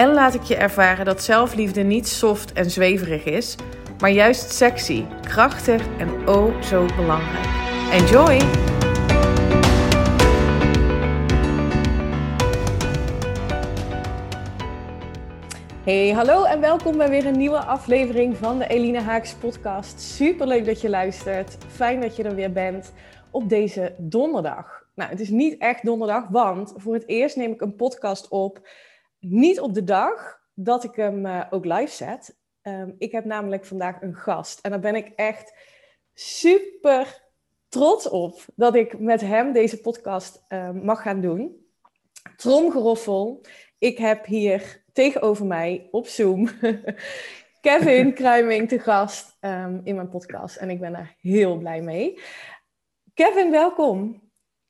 en laat ik je ervaren dat zelfliefde niet soft en zweverig is, maar juist sexy, krachtig en oh zo belangrijk. Enjoy! Hey, hallo en welkom bij weer een nieuwe aflevering van de Eline Haaks podcast. Super leuk dat je luistert. Fijn dat je er weer bent op deze donderdag. Nou, het is niet echt donderdag, want voor het eerst neem ik een podcast op niet op de dag dat ik hem uh, ook live zet. Um, ik heb namelijk vandaag een gast. En daar ben ik echt super trots op dat ik met hem deze podcast uh, mag gaan doen. Tromgeroffel. Ik heb hier tegenover mij op Zoom Kevin Kruiming te gast um, in mijn podcast. En ik ben daar heel blij mee. Kevin, welkom.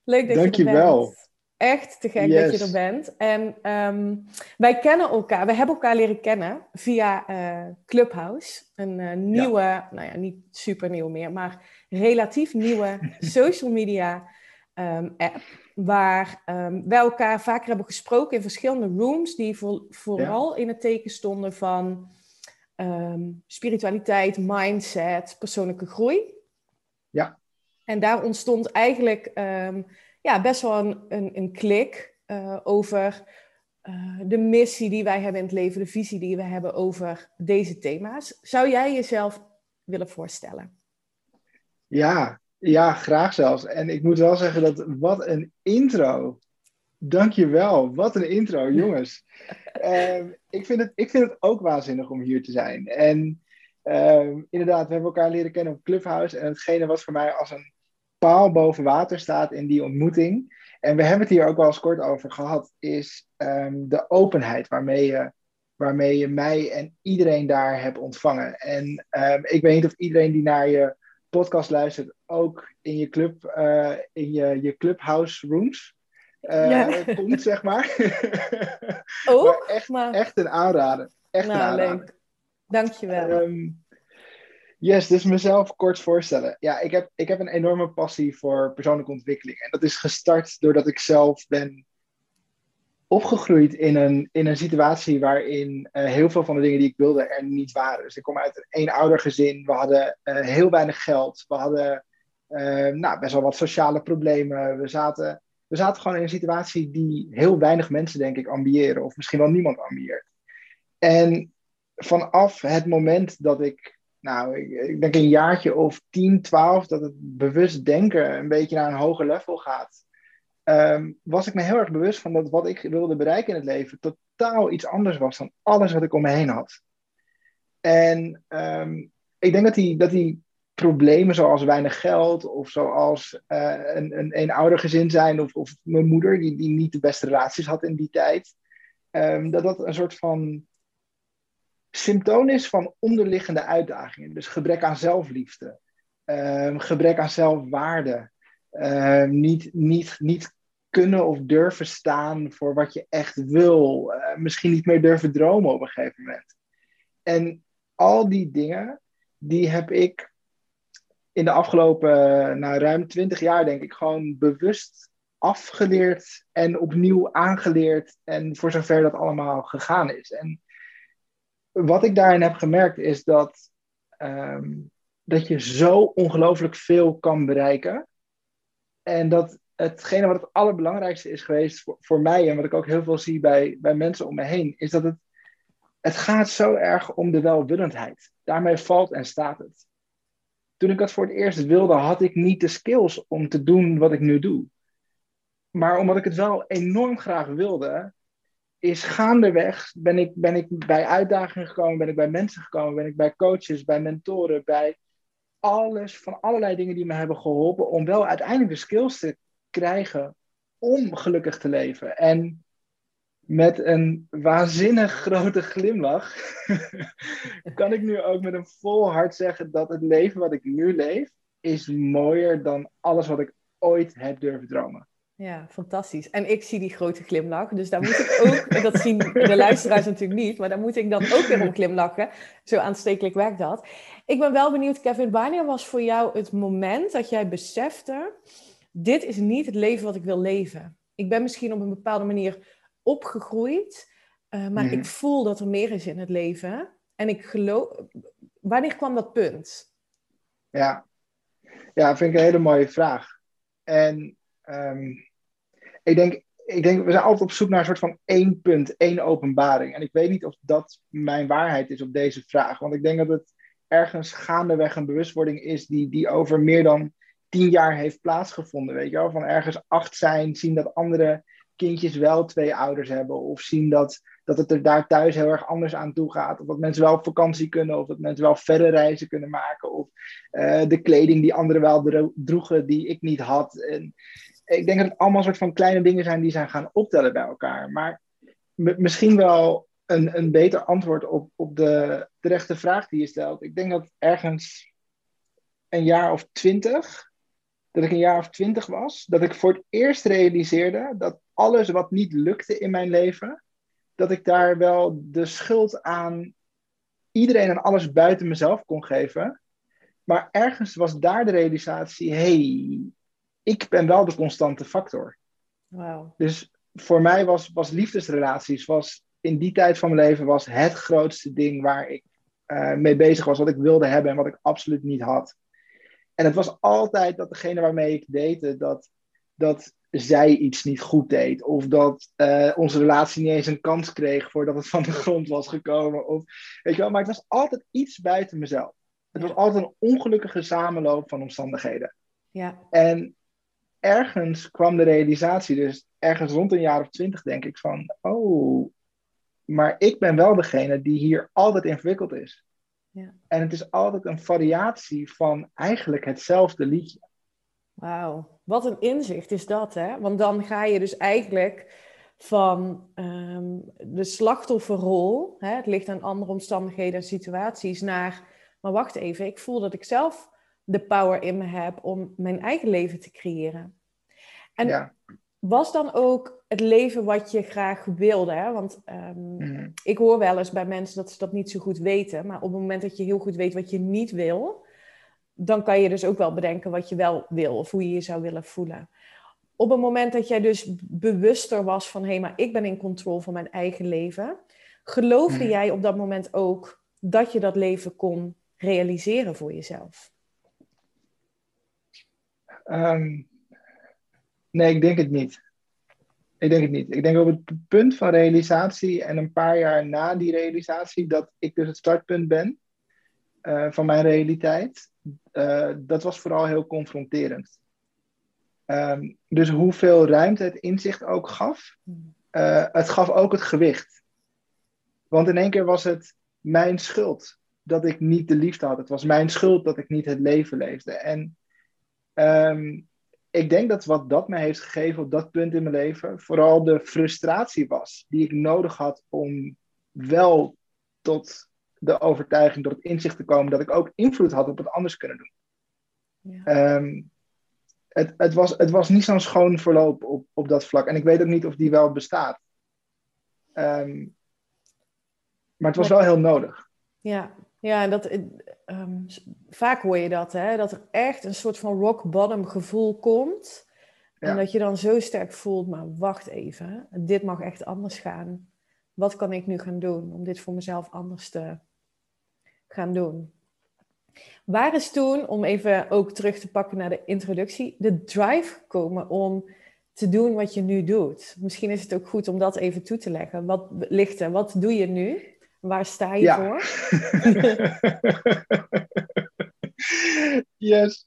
Leuk dat Dank je er bent echt te gek yes. dat je er bent. En um, wij kennen elkaar, we hebben elkaar leren kennen via uh, Clubhouse. Een uh, nieuwe, ja. nou ja, niet super nieuw meer, maar relatief nieuwe social media um, app. Waar um, wij elkaar vaker hebben gesproken in verschillende rooms, die voor, vooral ja. in het teken stonden van spiritualiteit, mindset, persoonlijke groei. Ja. En daar ontstond eigenlijk ja, best wel een, een, een klik uh, over uh, de missie die wij hebben in het leven, de visie die we hebben over deze thema's. Zou jij jezelf willen voorstellen? Ja, ja, graag zelfs. En ik moet wel zeggen dat wat een intro. Dankjewel, wat een intro, jongens. uh, ik, vind het, ik vind het ook waanzinnig om hier te zijn. En ehm, inderdaad, we hebben elkaar leren kennen op Clubhouse. En hetgene was voor mij als een paal boven water staat in die ontmoeting. En we hebben het hier ook wel eens kort over gehad, is um, de openheid waarmee je, waarmee je mij en iedereen daar hebt ontvangen. En um, ik weet niet of iedereen die naar je podcast luistert ook in je club, uh, in je, je clubhouse rooms uh, ja. komt, zeg maar. Ook? maar echt, maar... echt een aanrader. Echt nou, een aanrader. leuk. Dankjewel. Um, Yes, dus mezelf kort voorstellen. Ja, ik heb, ik heb een enorme passie voor persoonlijke ontwikkeling. En dat is gestart doordat ik zelf ben opgegroeid in een, in een situatie waarin uh, heel veel van de dingen die ik wilde er niet waren. Dus ik kom uit een eenoudergezin. We hadden uh, heel weinig geld. We hadden uh, nou, best wel wat sociale problemen. We zaten, we zaten gewoon in een situatie die heel weinig mensen, denk ik, ambiëren. Of misschien wel niemand ambieert. En vanaf het moment dat ik nou, ik, denk een jaartje of 10, 12, dat het bewust denken een beetje naar een hoger level gaat. Um, was ik me heel erg bewust van dat wat ik wilde bereiken in het leven totaal iets anders was dan alles wat ik om me heen had. En um, ik denk dat die, dat die problemen zoals weinig geld of zoals uh, een, een eenoudergezin zijn of, of mijn moeder die, die niet de beste relaties had in die tijd, um, dat dat een soort van symptoom is van onderliggende uitdagingen. Dus gebrek aan zelfliefde, uh, gebrek aan zelfwaarde, uh, niet, niet, niet kunnen of durven staan voor wat je echt wil, uh, misschien niet meer durven dromen op een gegeven moment. En al die dingen, die heb ik in de afgelopen nou, ruim twintig jaar, denk ik, gewoon bewust afgeleerd en opnieuw aangeleerd. En voor zover dat allemaal gegaan is. En wat ik daarin heb gemerkt is dat, um, dat je zo ongelooflijk veel kan bereiken. En dat hetgene wat het allerbelangrijkste is geweest voor, voor mij en wat ik ook heel veel zie bij, bij mensen om me heen, is dat het, het gaat zo erg om de welwillendheid. Daarmee valt en staat het. Toen ik dat voor het eerst wilde, had ik niet de skills om te doen wat ik nu doe. Maar omdat ik het wel enorm graag wilde, is gaandeweg ben ik, ben ik bij uitdagingen gekomen, ben ik bij mensen gekomen, ben ik bij coaches, bij mentoren, bij alles, van allerlei dingen die me hebben geholpen om wel uiteindelijk de skills te krijgen om gelukkig te leven. En met een waanzinnig grote glimlach kan ik nu ook met een vol hart zeggen dat het leven wat ik nu leef is mooier dan alles wat ik ooit heb durven dromen. Ja, fantastisch. En ik zie die grote glimlach, dus daar moet ik ook, dat zien de luisteraars natuurlijk niet, maar daar moet ik dan ook weer om glimlachen. Zo aanstekelijk werkt dat. Ik ben wel benieuwd, Kevin, wanneer was voor jou het moment dat jij besefte, dit is niet het leven wat ik wil leven? Ik ben misschien op een bepaalde manier opgegroeid, uh, maar ik mhm. voel dat er meer is in het leven. En ik geloof, wanneer kwam dat punt? Ja, ja vind ik een hele mooie vraag. En um, ik denk, ik denk, we zijn altijd op zoek naar een soort van één punt, één openbaring. En ik weet niet of dat mijn waarheid is op deze vraag. Want ik denk dat het ergens gaandeweg een bewustwording is die, die over meer dan tien jaar heeft plaatsgevonden. Weet je wel? Van ergens acht zijn, zien dat andere kindjes wel twee ouders hebben. Of zien dat, dat het er daar thuis heel erg anders aan toe gaat. Of dat mensen wel op vakantie kunnen. Of dat mensen wel verre reizen kunnen maken. Of uh, de kleding die anderen wel droegen die ik niet had. En ik denk dat het allemaal soort van kleine dingen zijn die zijn gaan optellen bij elkaar. Maar misschien wel een, een beter antwoord op, op de terechte vraag die je stelt. Ik denk dat ergens een jaar of twintig, dat ik een jaar of twintig was, dat ik voor het eerst realiseerde dat alles wat niet lukte in mijn leven, dat ik daar wel de schuld aan iedereen en alles buiten mezelf kon geven. Maar ergens was daar de realisatie: hey, ik ben wel de constante factor. Wow. Dus voor mij was, was liefdesrelaties, was in die tijd van mijn leven, was het grootste ding waar ik uh, mee bezig was, wat ik wilde hebben en wat ik absoluut niet had. En het was altijd dat degene waarmee ik date, dat, dat zij iets niet goed deed. Of dat uh, onze relatie niet eens een kans kreeg voordat het van de grond was gekomen. Of, weet je wel, maar het was altijd iets buiten mezelf. Het was altijd een ongelukkige samenloop van omstandigheden. Ja. En ergens kwam de realisatie, dus ergens rond een jaar of twintig, denk ik van: oh, maar ik ben wel degene die hier altijd in verwikkeld is. Ja. En het is altijd een variatie van eigenlijk hetzelfde liedje. Wauw, wat een inzicht is dat, hè? Want dan ga je dus eigenlijk van ehm, de slachtofferrol, hè, het ligt aan andere omstandigheden en situaties, naar, maar wacht even, ik voel dat ik zelf de power in me heb om mijn eigen leven te creëren. En was dan ook het leven wat je graag wilde? Hè? Want ehm, mhm. ik hoor wel eens bij mensen dat ze dat niet zo goed weten. Maar op het moment dat je heel goed weet wat je niet wil, dan kan je dus ook wel bedenken wat je wel wil of hoe je je zou willen voelen. Op het moment dat jij dus bewuster was van hé, hey, maar ik ben in controle van mijn eigen leven, geloofde mhm. jij op dat moment ook dat je dat leven kon realiseren voor jezelf? Um, nee, ik denk het niet. Ik denk het niet. Ik denk op het punt van realisatie en een paar jaar na die realisatie, dat ik dus het startpunt ben uh, van mijn realiteit. Uh, dat was vooral heel confronterend. Um, dus hoeveel ruimte het inzicht ook gaf, uh, het gaf ook het gewicht. Want in één keer was het mijn schuld dat ik niet de liefde had. Het was mijn schuld dat ik niet het leven leefde. En Um, ik denk dat wat dat mij heeft gegeven op dat punt in mijn leven, vooral de frustratie was die ik nodig had om wel tot de overtuiging, tot het inzicht te komen dat ik ook invloed had op het anders kunnen doen. Ja. Um, het, het, was, het was niet zo'n schoon verloop op, op dat vlak. En ik weet ook niet of die wel bestaat. Um, maar het was wel heel nodig. Ja, ja, dat, um, vaak hoor je dat, hè? dat er echt een soort van rock bottom gevoel komt. En dat je dan zo sterk voelt, maar wacht even, dit mag echt anders gaan. Wat kan ik nu gaan doen om dit voor mezelf anders te gaan doen? Waar is toen, om even ook terug te pakken naar de introductie, de drive gekomen om te doen wat je nu doet? Misschien is het ook goed om dat even toe te leggen. Wat ligt er? Wat doe je nu? Waar sta je voor? yes.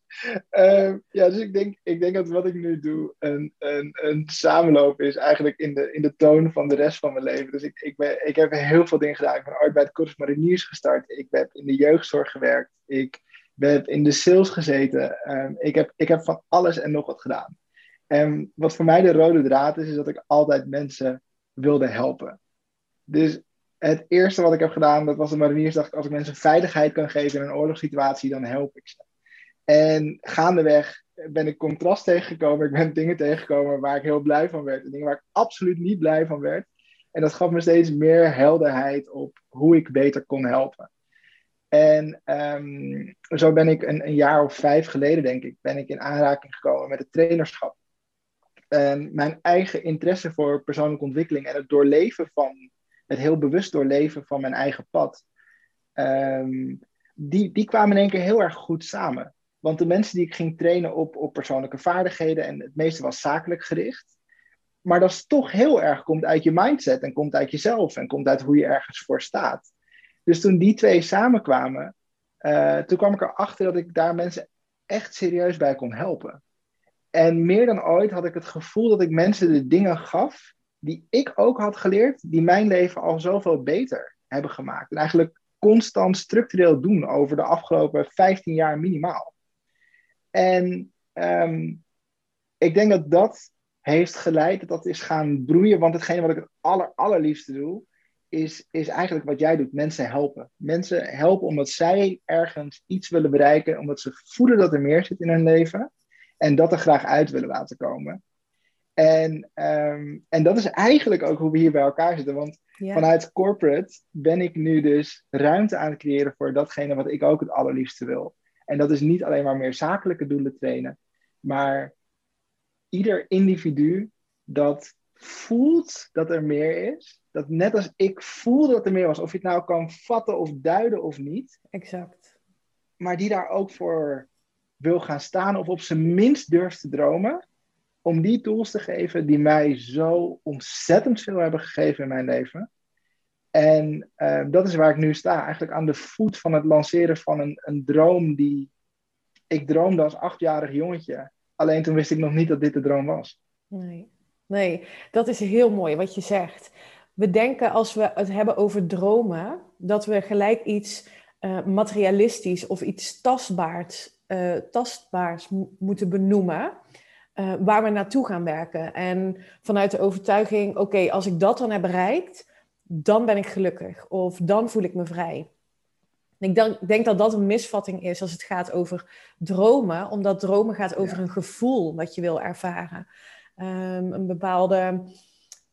Uh, ja, dus ik denk, ik denk dat wat ik nu doe een, een, een samenloop is eigenlijk in de, in de toon van de rest van mijn leven. Dus ik, ik, ben, ik heb heel veel dingen gedaan. Ik ben ooit bij het Corps Mariniers gestart. Ik heb in de jeugdzorg gewerkt. Ik heb in de sales gezeten. Um, ik, heb, ik heb van alles en nog wat gedaan. En wat voor mij de rode draad is, is dat ik altijd mensen wilde helpen. Dus het eerste wat ik heb gedaan, dat was een mariniersdag. Als ik mensen veiligheid kan geven in een oorlogssituatie, dan help ik ze. En gaandeweg ben ik contrast tegengekomen. Ik ben dingen tegengekomen waar ik heel blij van werd. En dingen waar ik absoluut niet blij van werd. En dat gaf me steeds meer helderheid op hoe ik beter kon helpen. En um, zo ben ik een, een, jaar of vijf geleden, denk ik, ben ik in aanraking gekomen met het trainerschap. En mijn eigen interesse voor persoonlijke ontwikkeling en het doorleven van, het heel bewust doorleven van mijn eigen pad, um, die, die kwamen in één keer heel erg goed samen. Want de mensen die ik ging trainen op, op persoonlijke vaardigheden, en het meeste was zakelijk gericht, maar dat is toch heel erg komt uit je mindset en komt uit jezelf en komt uit hoe je ergens voor staat. Dus toen die twee samenkwamen, uh, toen kwam ik erachter dat ik daar mensen echt serieus bij kon helpen. En meer dan ooit had ik het gevoel dat ik mensen de dingen gaf die ik ook had geleerd, die mijn leven al zoveel beter hebben gemaakt. En eigenlijk constant structureel doen over de afgelopen 15 jaar minimaal. En um, ik denk dat dat heeft geleid, dat dat is gaan broeien. Want hetgene wat ik het aller, allerliefste doe, is, is eigenlijk wat jij doet: mensen helpen. Mensen helpen omdat zij ergens iets willen bereiken, omdat ze voelen dat er meer zit in hun leven en dat er graag uit willen laten komen. En, um, en dat is eigenlijk ook hoe we hier bij elkaar zitten. Want vanuit corporate ben ik nu dus ruimte aan het creëren voor datgene wat ik ook het allerliefste wil. En dat is niet alleen maar meer zakelijke doelen trainen, maar ieder individu dat voelt dat er meer is, dat net als ik voel dat er meer was, of je het nou kan vatten of duiden of niet. Exact. Maar die daar ook voor wil gaan staan of op zijn minst durft te dromen, om die tools te geven die mij zo ontzettend veel hebben gegeven in mijn leven. En uh, dat is waar ik nu sta, eigenlijk aan de voet van het lanceren van een, een droom die ik droomde als achtjarig jongetje. Alleen toen wist ik nog niet dat dit de droom was. Nee, nee, dat is heel mooi wat je zegt. We denken als we het hebben over dromen, dat we gelijk iets uh, materialistisch of iets tastbaars, uh, tastbaars moeten benoemen. Uh, waar we naartoe gaan werken. En vanuit de overtuiging, oké, als ik dat dan heb bereikt, dan ben ik gelukkig of dan voel ik me vrij. Ik denk, denk, dat dat een misvatting is als het gaat over dromen, omdat dromen gaat over een gevoel wat je wil ervaren. Um, een bepaalde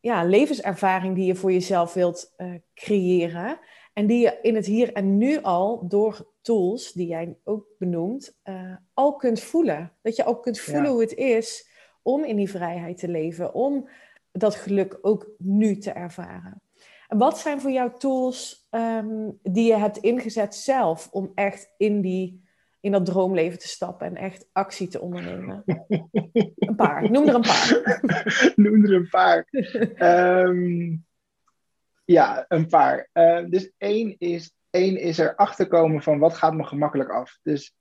ja, levenservaring die je voor jezelf wilt uh, creëren. En die je in het hier en nu al door tools, die jij ook benoemt, uh, al kunt voelen. Dat je ook kunt voelen hoe het is om in die vrijheid te leven, om dat geluk ook nu te ervaren. Wat zijn voor jou tools um, die je hebt ingezet zelf om echt in, die, in dat droomleven te stappen en echt actie te ondernemen? een paar, noem er een paar. noem er een paar. um, ja, een paar. Uh, dus één is, één is er achterkomen van wat gaat me gemakkelijk af. Dus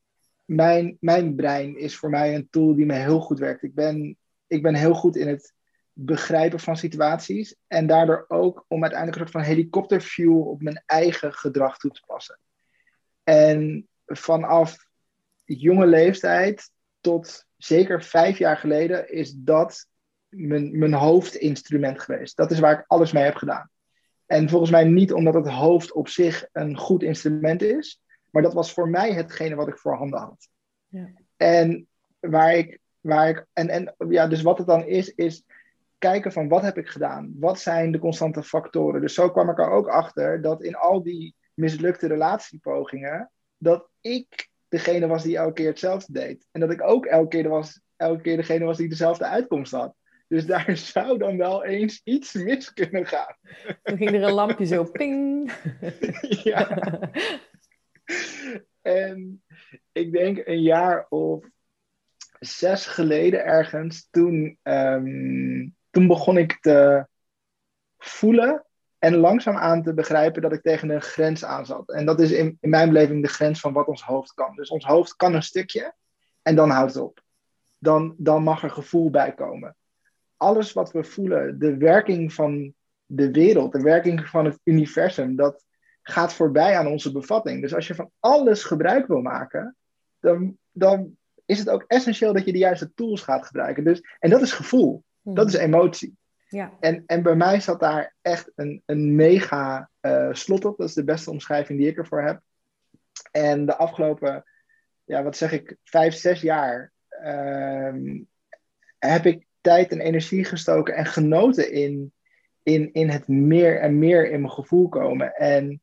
mijn, mijn brein is voor mij een tool die me heel goed werkt. Ik ben, ik ben heel goed in het begrijpen van situaties. En daardoor ook om uiteindelijk een soort van helikopterview op mijn eigen gedrag toe te passen. En vanaf jonge leeftijd tot zeker vijf jaar geleden is dat mijn, mijn hoofdinstrument geweest. Dat is waar ik alles mee heb gedaan. En volgens mij niet omdat het hoofd op zich een goed instrument is, maar dat was voor mij hetgene wat ik voorhanden had. Ja. En waar ik, waar ik, en, en ja, dus wat het dan is, is kijken van wat heb ik gedaan? Wat zijn de constante factoren? Dus zo kwam ik er ook achter dat in al die mislukte relatiepogingen, dat ik degene was die elke keer hetzelfde deed. En dat ik ook elke keer, was, elke keer degene was die dezelfde uitkomst had. Dus daar zou dan wel eens iets mis kunnen gaan. Dan ging er een lampje zo ping. ja. En ik denk een jaar of zes geleden ergens, toen um, toen begon ik te voelen en langzaam aan te begrijpen dat ik tegen een grens aan zat. En dat is in, in mijn beleving de grens van wat ons hoofd kan. Dus ons hoofd kan een stukje en dan houdt het op. Dan, dan mag er gevoel bij komen. Alles wat we voelen, de werking van de wereld, de werking van het universum, dat gaat voorbij aan onze bevatting. Dus als je van alles gebruik wil maken, dan, dan is het ook essentieel dat je de juiste tools gaat gebruiken. Dus, en dat is gevoel. Dat is emotie. Ja. En, en bij mij zat daar echt een, een mega uh, slot op. Dat is de beste omschrijving die ik ervoor heb. En de afgelopen, ja, wat zeg ik, vijf, zes jaar ehm, heb ik tijd en energie gestoken en genoten in, in, in het meer en meer in mijn gevoel komen. En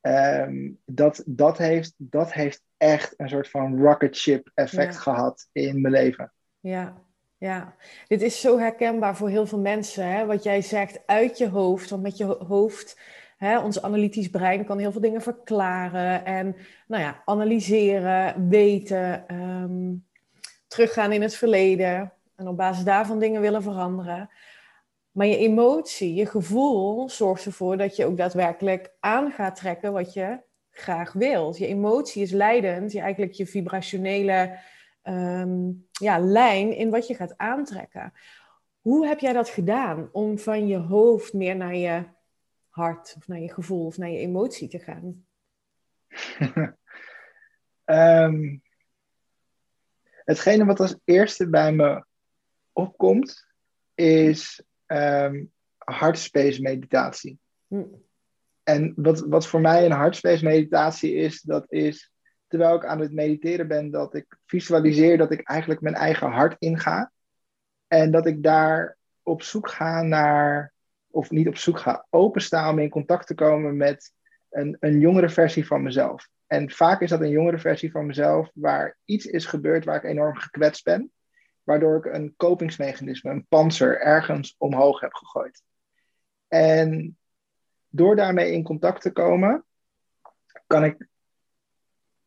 ehm, dat, dat, heeft, dat heeft echt een soort van rocket ship effect gehad in mijn leven. Ja, ja, dit is zo herkenbaar voor heel veel mensen. Hè? Wat jij zegt uit je hoofd, want met je hoofd, hè, ons analytisch brein kan heel veel dingen verklaren en nou ja, analyseren, weten, ehm, teruggaan in het verleden en op basis daarvan dingen willen veranderen. Maar je emotie, je gevoel zorgt ervoor dat je ook daadwerkelijk aan gaat trekken wat je graag wilt. Je emotie is leidend, je eigenlijk je vibrationele Ehm, ja, lijn in wat je gaat aantrekken. Hoe heb jij dat gedaan om van je hoofd meer naar je hart of naar je gevoel of naar je emotie te gaan? um, hetgene wat als eerste bij me opkomt is um, heartspace meditatie. Hm. En wat, wat voor mij een heartspace meditatie is, dat is terwijl ik aan het mediteren ben, dat ik visualiseer dat ik eigenlijk mijn eigen hart inga. En dat ik daar op zoek ga naar, of niet op zoek ga, openstaan om in contact te komen met een, een jongere versie van mezelf. En vaak is dat een jongere versie van mezelf waar iets is gebeurd waar ik enorm gekwetst ben. Waardoor ik een kopingsmechanisme, een panzer, ergens omhoog heb gegooid. En door daarmee in contact te komen, kan ik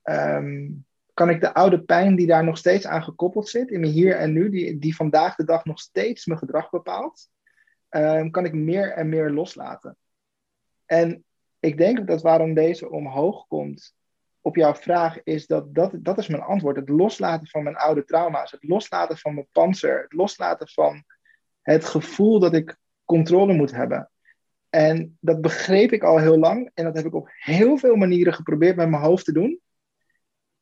Ehm, kan ik de oude pijn die daar nog steeds aan gekoppeld zit, in mijn hier en nu, die, die vandaag de dag nog steeds mijn gedrag bepaalt, um, kan ik meer en meer loslaten. En ik denk dat waarom deze omhoog komt op jouw vraag, is dat, dat dat is mijn antwoord. Het loslaten van mijn oude trauma's, het loslaten van mijn panzer, het loslaten van het gevoel dat ik controle moet hebben. En dat begreep ik al heel lang en dat heb ik op heel veel manieren geprobeerd met mijn hoofd te doen.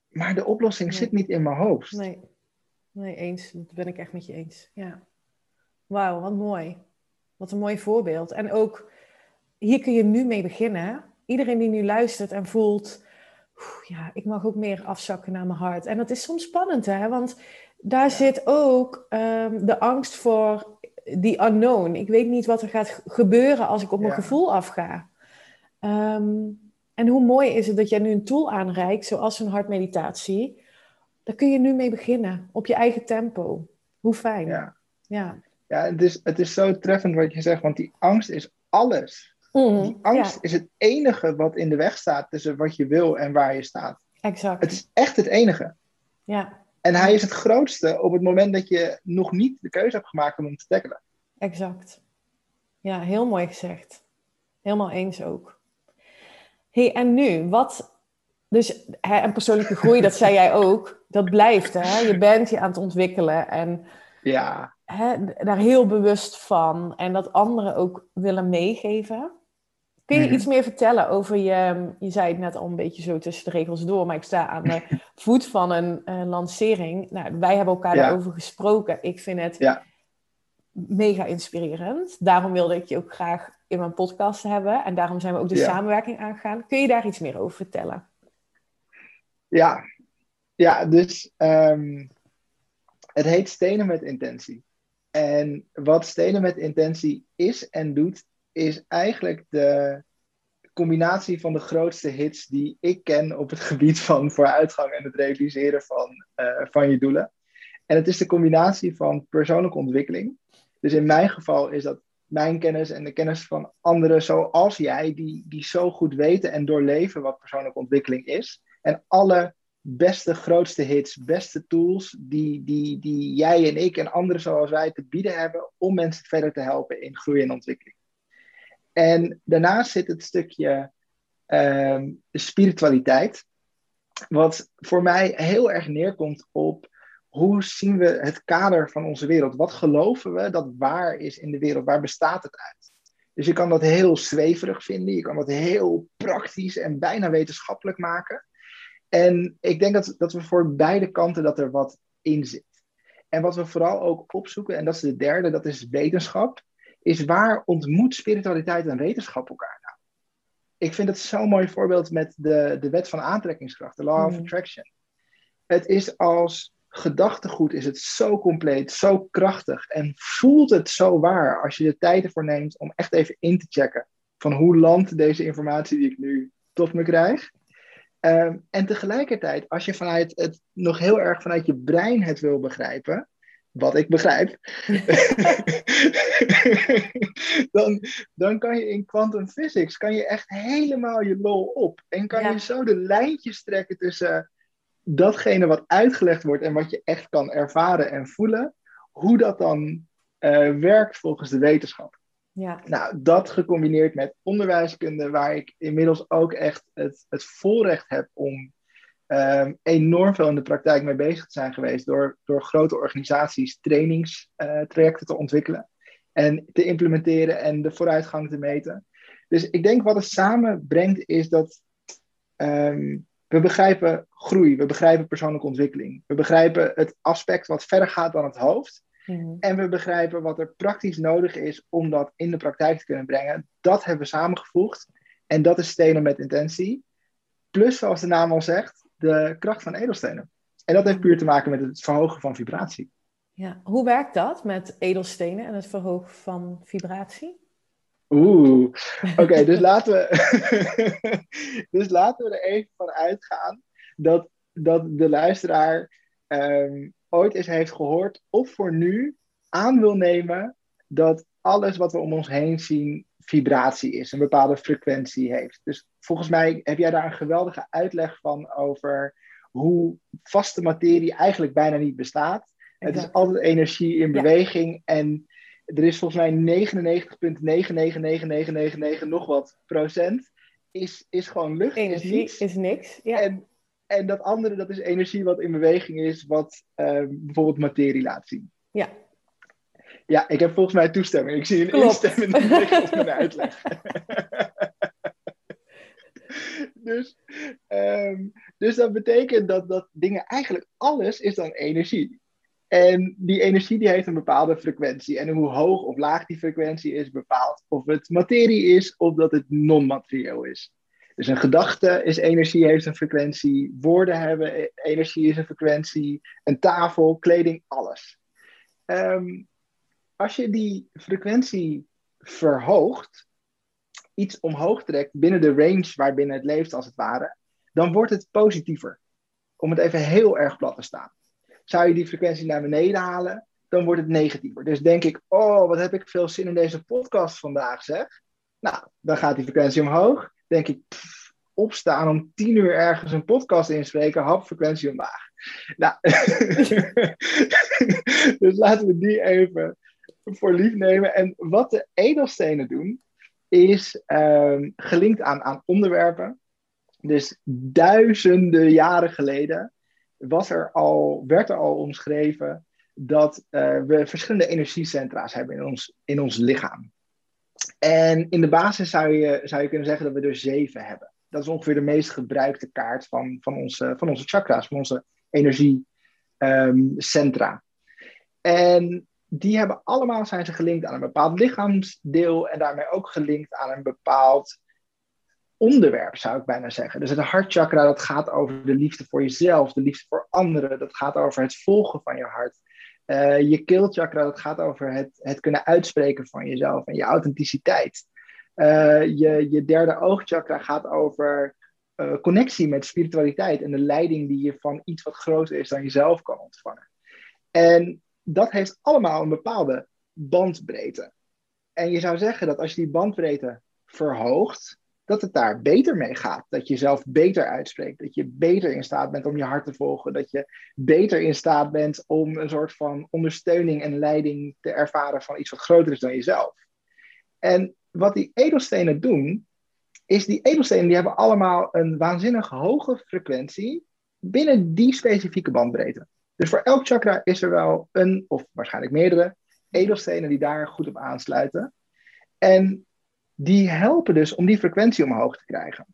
Maar de oplossing zit niet in mijn hoofd. Nee. nee, eens. Dat ben ik echt met je eens. Ja. Wauw, wat mooi. Wat een mooi voorbeeld. En ook, hier kun je nu mee beginnen. Iedereen die nu luistert en voelt, ja, ik mag ook meer afzakken naar mijn hart. En dat is soms spannend, hè? Want daar zit ook um, de angst voor die unknown. Ik weet niet wat er gaat gebeuren als ik op mijn gevoel afga. Um, en hoe mooi is het dat jij nu een tool aanreikt, zoals een hartmeditatie. Daar kun je nu mee beginnen, op je eigen tempo. Hoe fijn. Ja, ja. ja het, is, het is zo treffend wat je zegt, want die angst is alles. Mm, die angst is het enige wat in de weg staat tussen wat je wil en waar je staat. Exact. Het is echt het enige. Ja. En hij is het grootste op het moment dat je nog niet de keuze hebt gemaakt om hem te tackelen. Exact. Ja, heel mooi gezegd. Helemaal eens ook hey, en nu? Wat... Dus hè, en persoonlijke groei, dat zei jij ook, dat blijft. Hè? Je bent je aan het ontwikkelen en ja. hè, daar heel bewust van. En dat anderen ook willen meegeven. Kun je mhm. iets meer vertellen over je... Je zei het net al een beetje zo tussen de regels door, maar ik sta aan de voet van een uh, lancering. Nou, wij hebben elkaar ja. daarover gesproken. Ik vind het ja. mega inspirerend. Daarom wilde ik je ook graag in mijn podcast hebben. En daarom zijn we ook de samenwerking aangegaan. Kun je daar iets meer over vertellen? Ja, ja dus um, het heet Stenen met Intentie. En wat Stenen met Intentie is en doet, is eigenlijk de combinatie van de grootste hits die ik ken op het gebied van vooruitgang en het realiseren van, uh, van je doelen. En het is de combinatie van persoonlijke ontwikkeling. Dus in mijn geval is dat mijn kennis en de kennis van anderen zoals jij, die, die zo goed weten en doorleven wat persoonlijke ontwikkeling is. En alle beste, grootste hits, beste tools die, die, die jij en ik en anderen zoals wij te bieden hebben om mensen verder te helpen in groei en ontwikkeling. En daarnaast zit het stukje uh, spiritualiteit, wat voor mij heel erg neerkomt op hoe zien we het kader van onze wereld? Wat geloven we dat waar is in de wereld? Waar bestaat het uit? Dus je kan dat heel zweverig vinden, je kan dat heel praktisch en bijna wetenschappelijk maken. En ik denk dat, dat we voor beide kanten dat er wat in zit. En wat we vooral ook opzoeken, en dat is de derde, dat is wetenschap, is waar ontmoet spiritualiteit en wetenschap elkaar nou? Ik vind het zo'n mooi voorbeeld met de, de wet van aantrekkingskracht, de law of Mhm. attraction. Het is als gedachtegoed is het zo compleet, zo krachtig en voelt het zo waar als je de tijd ervoor neemt om echt even in te checken van hoe landt deze informatie die ik nu tot me krijg. Ehm, en tegelijkertijd, als je vanuit het nog heel erg vanuit je brein het wil begrijpen, wat ik begrijp, dan, dan kan je in quantum physics kan je echt helemaal je lol op. En kan Ja. je zo de lijntjes trekken tussen datgene wat uitgelegd wordt en wat je echt kan ervaren en voelen, hoe dat dan eh, werkt volgens de wetenschap. Ja, Nou, dat gecombineerd met onderwijskunde, waar ik inmiddels ook echt het, het voorrecht heb om ehm, enorm veel in de praktijk mee bezig te zijn geweest door, door grote organisaties trainingstrajecten te ontwikkelen en te implementeren en de vooruitgang te meten. Dus ik denk wat het samenbrengt is dat ehm, we begrijpen groei, we begrijpen persoonlijke ontwikkeling, we begrijpen het aspect wat verder gaat dan het hoofd. Mhm. En we begrijpen wat er praktisch nodig is om dat in de praktijk te kunnen brengen. Dat hebben we samengevoegd. En dat is stenen met intentie. Plus, zoals de naam al zegt, de kracht van edelstenen. En dat heeft puur te maken met het verhogen van vibratie. ja. Hoe werkt dat met edelstenen en het verhogen van vibratie? Oeh, oké, dus, laten we dus laten we er even van uitgaan dat, dat de luisteraar ehm, ooit eens heeft gehoord of voor nu aan wil nemen dat alles wat we om ons heen zien vibratie is, een bepaalde frequentie heeft. Dus volgens mij heb jij daar een geweldige uitleg van over hoe vaste materie eigenlijk bijna niet bestaat. Het is altijd energie in Ja. beweging en er is volgens mij 99,99999 nog wat procent is, is gewoon lucht, is Energie niets. is niks. Ja, En, en dat andere, dat is energie wat in beweging is, wat eh, bijvoorbeeld materie laat zien. ja. Ja, ik heb volgens mij toestemming. Ik zie een Klopt. instemmende blik op mijn uitleg. dus, ehm, dus dat betekent dat, dat dingen, eigenlijk alles is dan energie. En die energie die heeft een bepaalde frequentie. En hoe hoog of laag die frequentie is, bepaalt of het materie is of dat het non-materieel is. Dus een gedachte is energie, heeft een frequentie. Woorden hebben e- energie, is een frequentie. Een tafel, kleding, alles. Ehm, als je die frequentie verhoogt, iets omhoog trekt binnen de range waarbinnen het leeft, als het ware, dan wordt het positiever. Om het even heel erg plat te staan. Zou je die frequentie naar beneden halen, dan wordt het negatiever. Dus denk ik, oh, wat heb ik veel zin in deze podcast vandaag, zeg. Nou, dan gaat die frequentie omhoog. Denk ik, opstaan om tien uur ergens een podcast inspreken, hap frequentie omlaag. Nou, dus laten we die even voor lief nemen. En wat de edelstenen doen, is ehm, gelinkt aan, aan onderwerpen. Dus duizenden jaren geleden was er al, werd er al omschreven dat eh, we verschillende energiecentra's hebben in ons, in ons lichaam. En in de basis zou je, zou je kunnen zeggen dat we er zeven hebben. Dat is ongeveer de meest gebruikte kaart van, van, onze, van onze chakra's, van onze energiecentra. en die hebben allemaal zijn ze gelinkt aan een bepaald lichaamsdeel en daarmee ook gelinkt aan een bepaald onderwerp, zou ik bijna zeggen. Dus het hartchakra, dat gaat over de liefde voor jezelf, de liefde voor anderen, dat gaat over het volgen van je hart. Uh, je keelchakra, dat gaat over het, het kunnen uitspreken van jezelf en je authenticiteit. Uh, je, je derde oogchakra gaat over uh, connectie met spiritualiteit en de leiding die je van iets wat groter is dan jezelf kan ontvangen. En dat heeft allemaal een bepaalde bandbreedte. En je zou zeggen dat als je die bandbreedte verhoogt, dat het daar beter mee gaat. Dat je jezelf beter uitspreekt. Dat je beter in staat bent om je hart te volgen. Dat je beter in staat bent om een soort van ondersteuning en leiding te ervaren van iets wat groter is dan jezelf. En wat die edelstenen doen, is die edelstenen die hebben allemaal een waanzinnig hoge frequentie binnen die specifieke bandbreedte. Dus voor elk chakra is er wel een, of waarschijnlijk meerdere, edelstenen die daar goed op aansluiten. En die helpen dus om die frequentie omhoog te krijgen.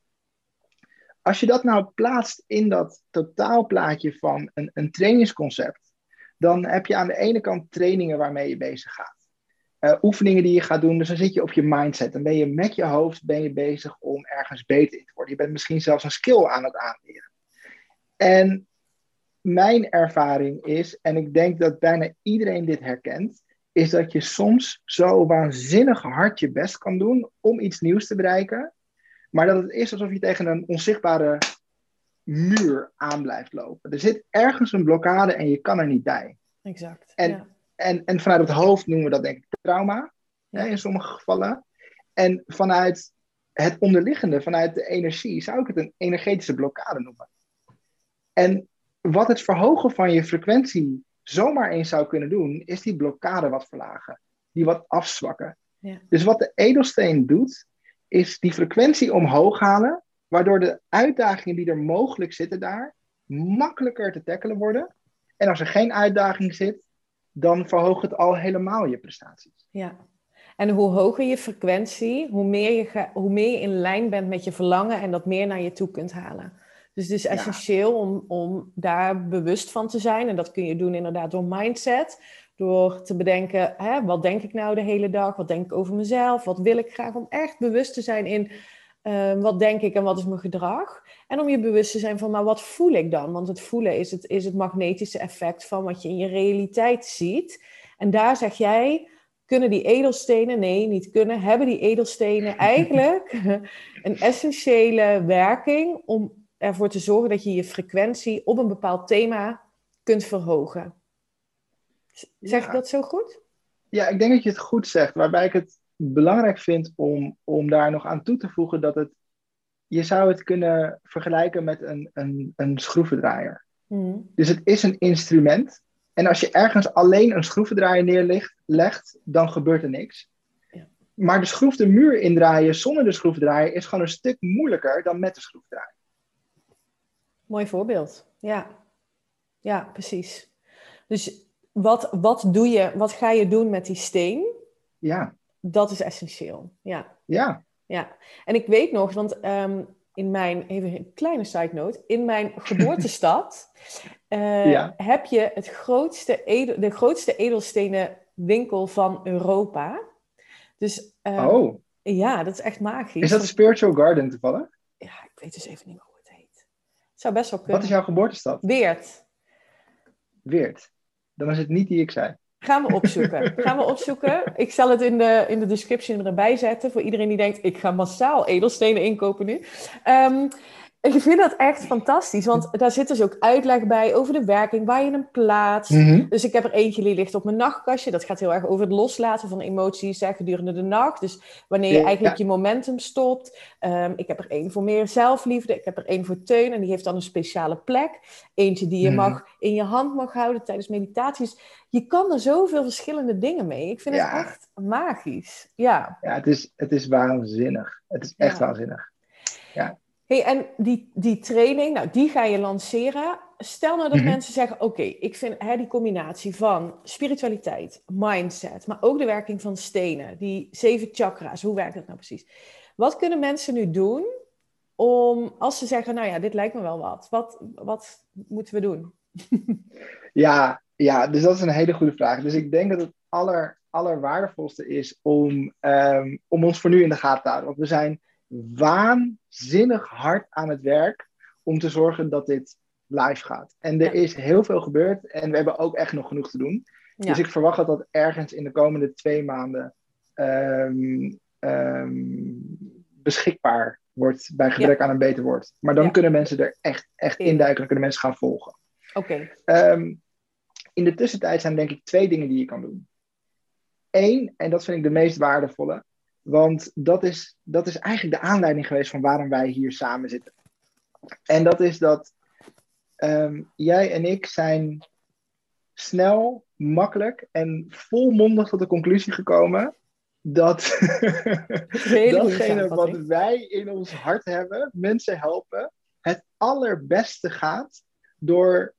Als je dat nou plaatst in dat totaalplaatje van een, een trainingsconcept, dan heb je aan de ene kant trainingen waarmee je bezig gaat. uh, oefeningen die je gaat doen. Dus dan zit je op je mindset. Dan ben je met je hoofd ben je bezig om ergens beter in te worden. Je bent misschien zelfs een skill aan het aanleren. En mijn ervaring is, en ik denk dat bijna iedereen dit herkent, is dat je soms zo waanzinnig hard je best kan doen om iets nieuws te bereiken. Maar dat het is alsof je tegen een onzichtbare muur aan blijft lopen. Er zit ergens een blokkade en je kan er niet bij. Exact. En, ja. en, en vanuit het hoofd noemen we dat denk ik trauma, Ja. hè, in sommige gevallen. En vanuit het onderliggende, vanuit de energie, zou ik het een energetische blokkade noemen. En wat het verhogen van je frequentie zomaar eens zou kunnen doen, is die blokkade wat verlagen, die wat afzwakken. Ja. Dus wat de edelsteen doet, is die frequentie omhoog halen, waardoor de uitdagingen die er mogelijk zitten daar makkelijker te tackelen worden. En als er geen uitdaging zit, dan verhoogt het al helemaal je prestaties. Ja. En hoe hoger je frequentie, hoe meer je, hoe meer je in lijn bent met je verlangen en dat meer naar je toe kunt halen. Dus het is Ja. essentieel om, om daar bewust van te zijn. En dat kun je doen inderdaad door mindset. Door te bedenken, hè, wat denk ik nou de hele dag? Wat denk ik over mezelf? Wat wil ik graag? Om echt bewust te zijn in eh, wat denk ik en wat is mijn gedrag. En om je bewust te zijn van, maar wat voel ik dan? Want het voelen is het, is het magnetische effect van wat je in je realiteit ziet. En daar zeg jij, kunnen die edelstenen, nee, niet kunnen, hebben die edelstenen eigenlijk een essentiële werking om ervoor te zorgen dat je je frequentie op een bepaald thema kunt verhogen. Zeg Ja. ik dat zo goed? Ja, ik denk dat je het goed zegt. Waarbij ik het belangrijk vind om, om daar nog aan toe te voegen dat het. Je zou het kunnen vergelijken met een, een, een schroevendraaier. Mhm. Dus het is een instrument. En als je ergens alleen een schroevendraaier neerlegt, legt, dan gebeurt er niks. Ja. Maar de schroef de muur indraaien zonder de schroevendraaier is gewoon een stuk moeilijker dan met de schroevendraaier. Mooi voorbeeld. Ja, ja precies. Dus wat, wat doe je, wat ga je doen met die steen? Ja, Dat is essentieel. Ja, ja. ja. En ik weet nog, want ehm, in mijn, even een kleine side note, in mijn geboortestad Ja. heb je het grootste edel, de grootste edelstenen winkel van Europa. Dus ehm, Oh, ja, dat is echt magisch. is dat de Spiritual Garden toevallig? Ja, ik weet dus even niet meer hoe het heet. Het zou best wel kunnen. Wat is jouw geboortestad? Weert. Weert. Dan is het niet die ik zei. Gaan we opzoeken. Gaan we opzoeken. Ik zal het in de, in de description erbij zetten voor iedereen die denkt: ik ga massaal edelstenen inkopen nu. Ehm, ik vind dat echt fantastisch, want daar zit dus ook uitleg bij over de werking, waar je hem plaatst. Mhm. Dus ik heb er eentje die ligt op mijn nachtkastje. Dat gaat heel erg over het loslaten van emoties hè, gedurende de nacht. Dus wanneer je Ja. eigenlijk je momentum stopt. Ehm, ik heb er één voor meer zelfliefde. Ik heb er één voor teun. En die heeft dan een speciale plek. Eentje die je Mhm. mag, in je hand mag houden tijdens meditaties. Je kan er zoveel verschillende dingen mee. Ik vind Ja. het echt magisch. Ja. Ja, het is, het is waanzinnig. Het is echt Ja. Hey, en die, die training, nou, die ga je lanceren. Stel nou dat Mhm. mensen zeggen: Oké, ik vind hè, die combinatie van spiritualiteit, mindset, maar ook de werking van stenen, die zeven chakra's, hoe werkt dat nou precies? Wat kunnen mensen nu doen om, als ze zeggen: Nou ja, dit lijkt me wel wat, wat, wat moeten we doen? Ja, ja, dus dat is een hele goede vraag. Dus ik denk dat het aller, allerwaardevolste is om, ehm, om ons voor nu in de gaten te houden. Want we zijn waanzinnig hard aan het werk om te zorgen dat dit live gaat. En er Ja. is heel veel gebeurd en we hebben ook echt nog genoeg te doen. Ja, Dus ik verwacht dat dat ergens in de komende twee maanden ehm, ehm, beschikbaar wordt bij gebrek aan een beter woord. Maar dan kunnen mensen er echt, echt In. induiken, dan kunnen mensen gaan volgen. oké. Ehm, in de tussentijd zijn denk ik twee dingen die je kan doen. Eén, en dat vind ik de meest waardevolle, want dat is, dat is eigenlijk de aanleiding geweest van waarom wij hier samen zitten. En dat is dat ehm, jij en ik zijn snel, makkelijk en volmondig tot de conclusie gekomen dat datgene wat wij in ons hart hebben, mensen helpen, het allerbeste gaat door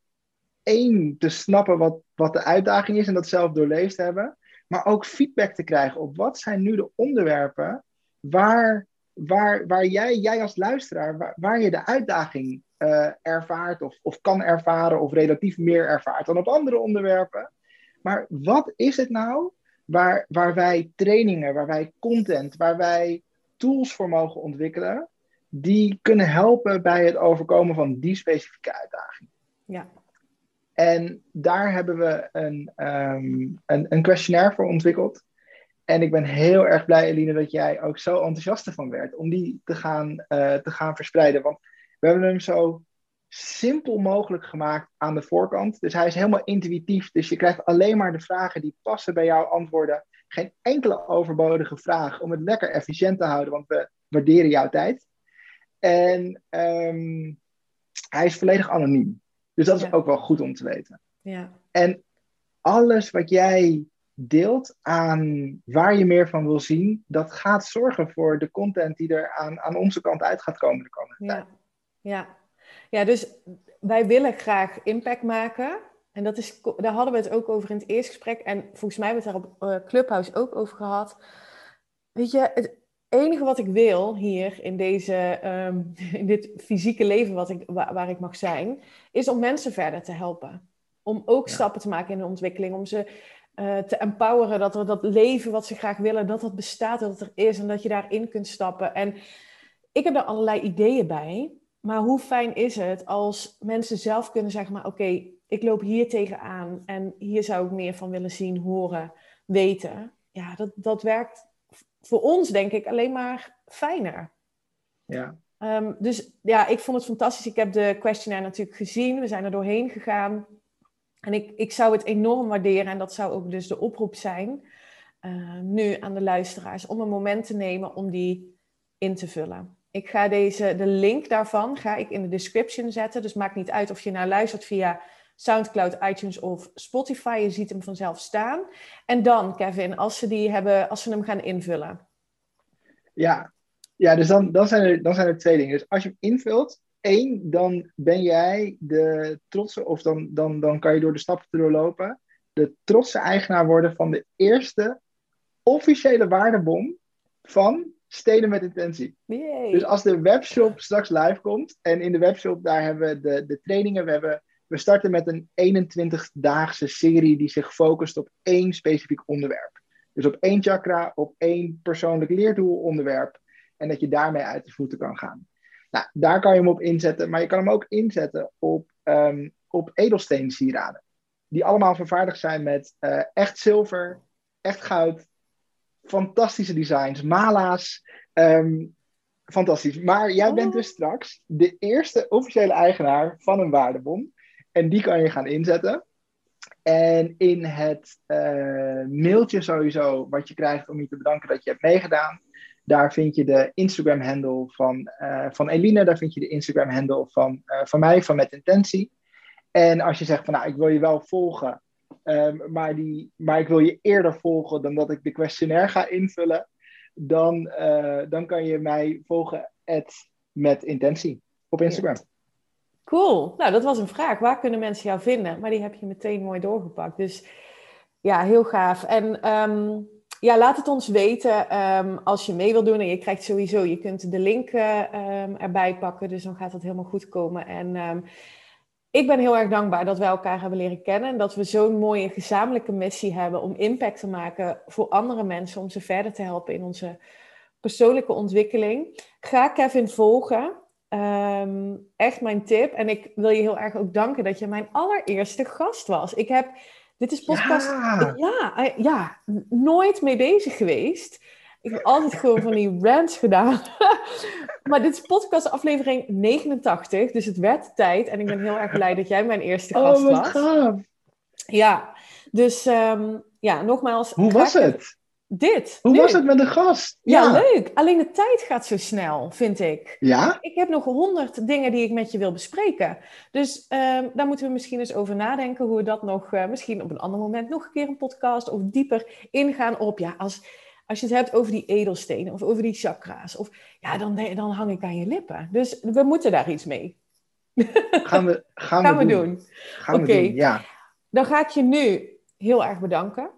één te snappen wat, wat de uitdaging is en dat zelf doorleefd hebben, maar ook feedback te krijgen op wat zijn nu de onderwerpen waar, waar, waar jij, jij als luisteraar, waar, waar je de uitdaging eh, ervaart of, of kan ervaren of relatief meer ervaart dan op andere onderwerpen. Maar wat is het nou waar, waar wij trainingen, waar wij content, waar wij tools voor mogen ontwikkelen, die kunnen helpen bij het overkomen van die specifieke uitdaging. Ja. En daar hebben we een, um, een, een questionnaire voor ontwikkeld. En ik ben heel erg blij, Eline, dat jij ook zo enthousiast ervan werd om die te gaan, uh, te gaan verspreiden. Want we hebben hem zo simpel mogelijk gemaakt aan de voorkant. Dus hij is helemaal intuïtief. Dus je krijgt alleen maar de vragen die passen bij jouw antwoorden. Geen enkele overbodige vraag om het lekker efficiënt te houden, want we waarderen jouw tijd. En um, hij is volledig anoniem. Dus dat is ook wel goed om te weten. Ja. En alles wat jij deelt aan waar je meer van wil zien, dat gaat zorgen voor de content die er aan, aan onze kant uit gaat komen de komende ja. tijd. Ja. ja, dus wij willen graag impact maken. En dat is, daar hadden we het ook over in het eerste gesprek. En volgens mij hebben we het daar op uh, Clubhouse ook over gehad. Weet je, het enige wat ik wil hier in, deze, um, in dit fysieke leven wat ik, waar, waar, ik mag zijn, is om mensen verder te helpen. Om ook ja. stappen te maken in de ontwikkeling. Om ze uh, te empoweren dat er dat leven wat ze graag willen, dat dat bestaat, dat het er is en dat je daarin kunt stappen. En ik heb daar allerlei ideeën bij. Maar hoe fijn is het als mensen zelf kunnen zeggen, maar oké, okay, ik loop hier tegenaan en hier zou ik meer van willen zien, horen, weten. Ja, dat, dat werkt voor ons denk ik alleen maar fijner. Ja. Um, dus ja, ik vond het fantastisch. Ik heb de questionnaire natuurlijk gezien. We zijn er doorheen gegaan. En ik, ik zou het enorm waarderen, en dat zou ook dus de oproep zijn, uh, nu aan de luisteraars, om een moment te nemen om die in te vullen. Ik ga deze, de link daarvan ga ik in de description zetten. Dus maakt niet uit of je naar luistert via SoundCloud, iTunes of Spotify. Je ziet hem vanzelf staan. En dan, Kevin, als ze, die hebben, als ze hem gaan invullen. Ja, ja dus dan, dan, zijn er, dan zijn er twee dingen. Dus als je hem invult, één, dan ben jij de trotse, of dan, dan, dan kan je door de stappen te doorlopen, de trotse eigenaar worden van de eerste officiële waardebom van Steden met Intentie. Yay. Dus als de webshop straks live komt, en in de webshop daar hebben we de, de trainingen, we hebben we starten met een 21-daagse serie die zich focust op één specifiek onderwerp. Dus op één chakra, op één persoonlijk leerdoelonderwerp. En dat je daarmee uit de voeten kan gaan. Nou, daar kan je hem op inzetten, maar je kan hem ook inzetten op, um, op edelsteensieraden. Die allemaal vervaardigd zijn met uh, echt zilver, echt goud, fantastische designs, mala's. Um, fantastisch. Maar jij bent dus straks de eerste officiële eigenaar van een waardebom. En die kan je gaan inzetten. En in het uh, mailtje sowieso, wat je krijgt om je te bedanken dat je hebt meegedaan, daar vind je de Instagram-handle van, uh, van Eline, daar vind je de Instagram-handle van, uh, van mij, van Met Intentie. En als je zegt van nou, ik wil je wel volgen, um, maar, die, maar ik wil je eerder volgen dan dat ik de questionnaire ga invullen, dan, dan kan je mij volgen met intentie op Instagram. Cool. Nou, dat was een vraag. Waar kunnen mensen jou vinden? Maar die heb je meteen mooi doorgepakt. Dus ja, heel gaaf. En um, ja, laat het ons weten um, als je mee wil doen. En je krijgt sowieso, je kunt de link um, erbij pakken. Dus dan gaat dat helemaal goed komen. En ik ben heel erg dankbaar dat wij elkaar hebben leren kennen. En dat we zo'n mooie gezamenlijke missie hebben om impact te maken voor andere mensen. Om ze verder te helpen in onze persoonlijke ontwikkeling. Ga Kevin volgen. Um, echt mijn tip. En ik wil je heel erg ook danken dat je mijn allereerste gast was. Ik heb, dit is podcast, ja, ja, ja nooit mee bezig geweest. Ik heb altijd gewoon van die rants gedaan. maar dit is podcast aflevering 89, dus het werd tijd. En ik ben heel erg blij dat jij mijn eerste gast oh, was. Ja, dus um, ja, nogmaals. Hoe was het? Dit. Hoe was het met de gast? Ja. ja. leuk. Alleen de tijd gaat zo snel, vind ik. Ja? Ik heb nog honderd dingen die ik met je wil bespreken. Dus uh, daar moeten we misschien eens over nadenken hoe we dat nog, uh, misschien op een ander moment nog een keer een podcast of dieper ingaan op. Ja, als, als je het hebt over die edelstenen of over die chakra's, of, ja, dan, dan hang ik aan je lippen. Dus we moeten daar iets mee. Gaan we, gaan gaan we, doen. doen. Gaan we doen, ja. Dan ga ik je nu heel erg bedanken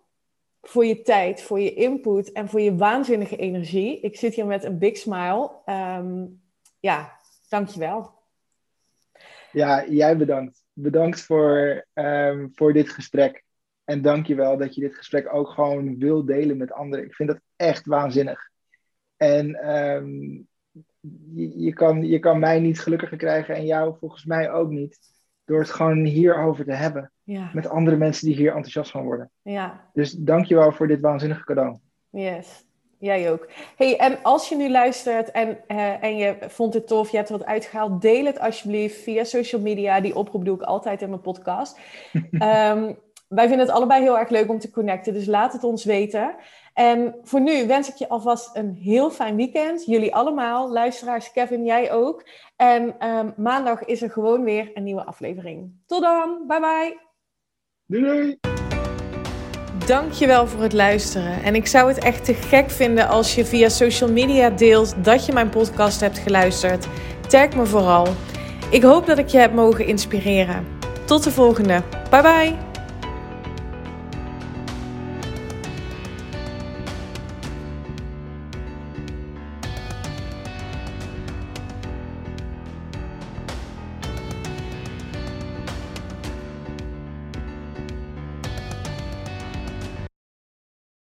voor je tijd, voor je input en voor je waanzinnige energie. Ik zit hier met een big smile. Um, ja, dankjewel. Ja, jij bedankt. Bedankt voor, um, voor dit gesprek. En dank je wel dat je dit gesprek ook gewoon wil delen met anderen. Ik vind dat echt waanzinnig. En ehm, je, kan, je kan mij niet gelukkiger krijgen en jou volgens mij ook niet. Door het gewoon hierover te hebben. Ja. Met andere mensen die hier enthousiast van worden. Ja. Dus dank je wel voor dit waanzinnige cadeau. Yes. Jij ook. Hey, en als je nu luistert en, uh, en je vond het tof, je hebt er wat uitgehaald, deel het alsjeblieft via social media. Die oproep doe ik altijd in mijn podcast. um, wij vinden het allebei heel erg leuk om te connecten, dus laat het ons weten. En voor nu wens ik je alvast een heel fijn weekend. Jullie allemaal, luisteraars, Kevin, jij ook. En um, maandag is er gewoon weer een nieuwe aflevering. Tot dan, bye bye. Doei doei. Dankjewel voor het luisteren. En ik zou het echt te gek vinden als je via social media deelt dat je mijn podcast hebt geluisterd. Tag me vooral. Ik hoop dat ik je heb mogen inspireren. Tot de volgende. Bye bye.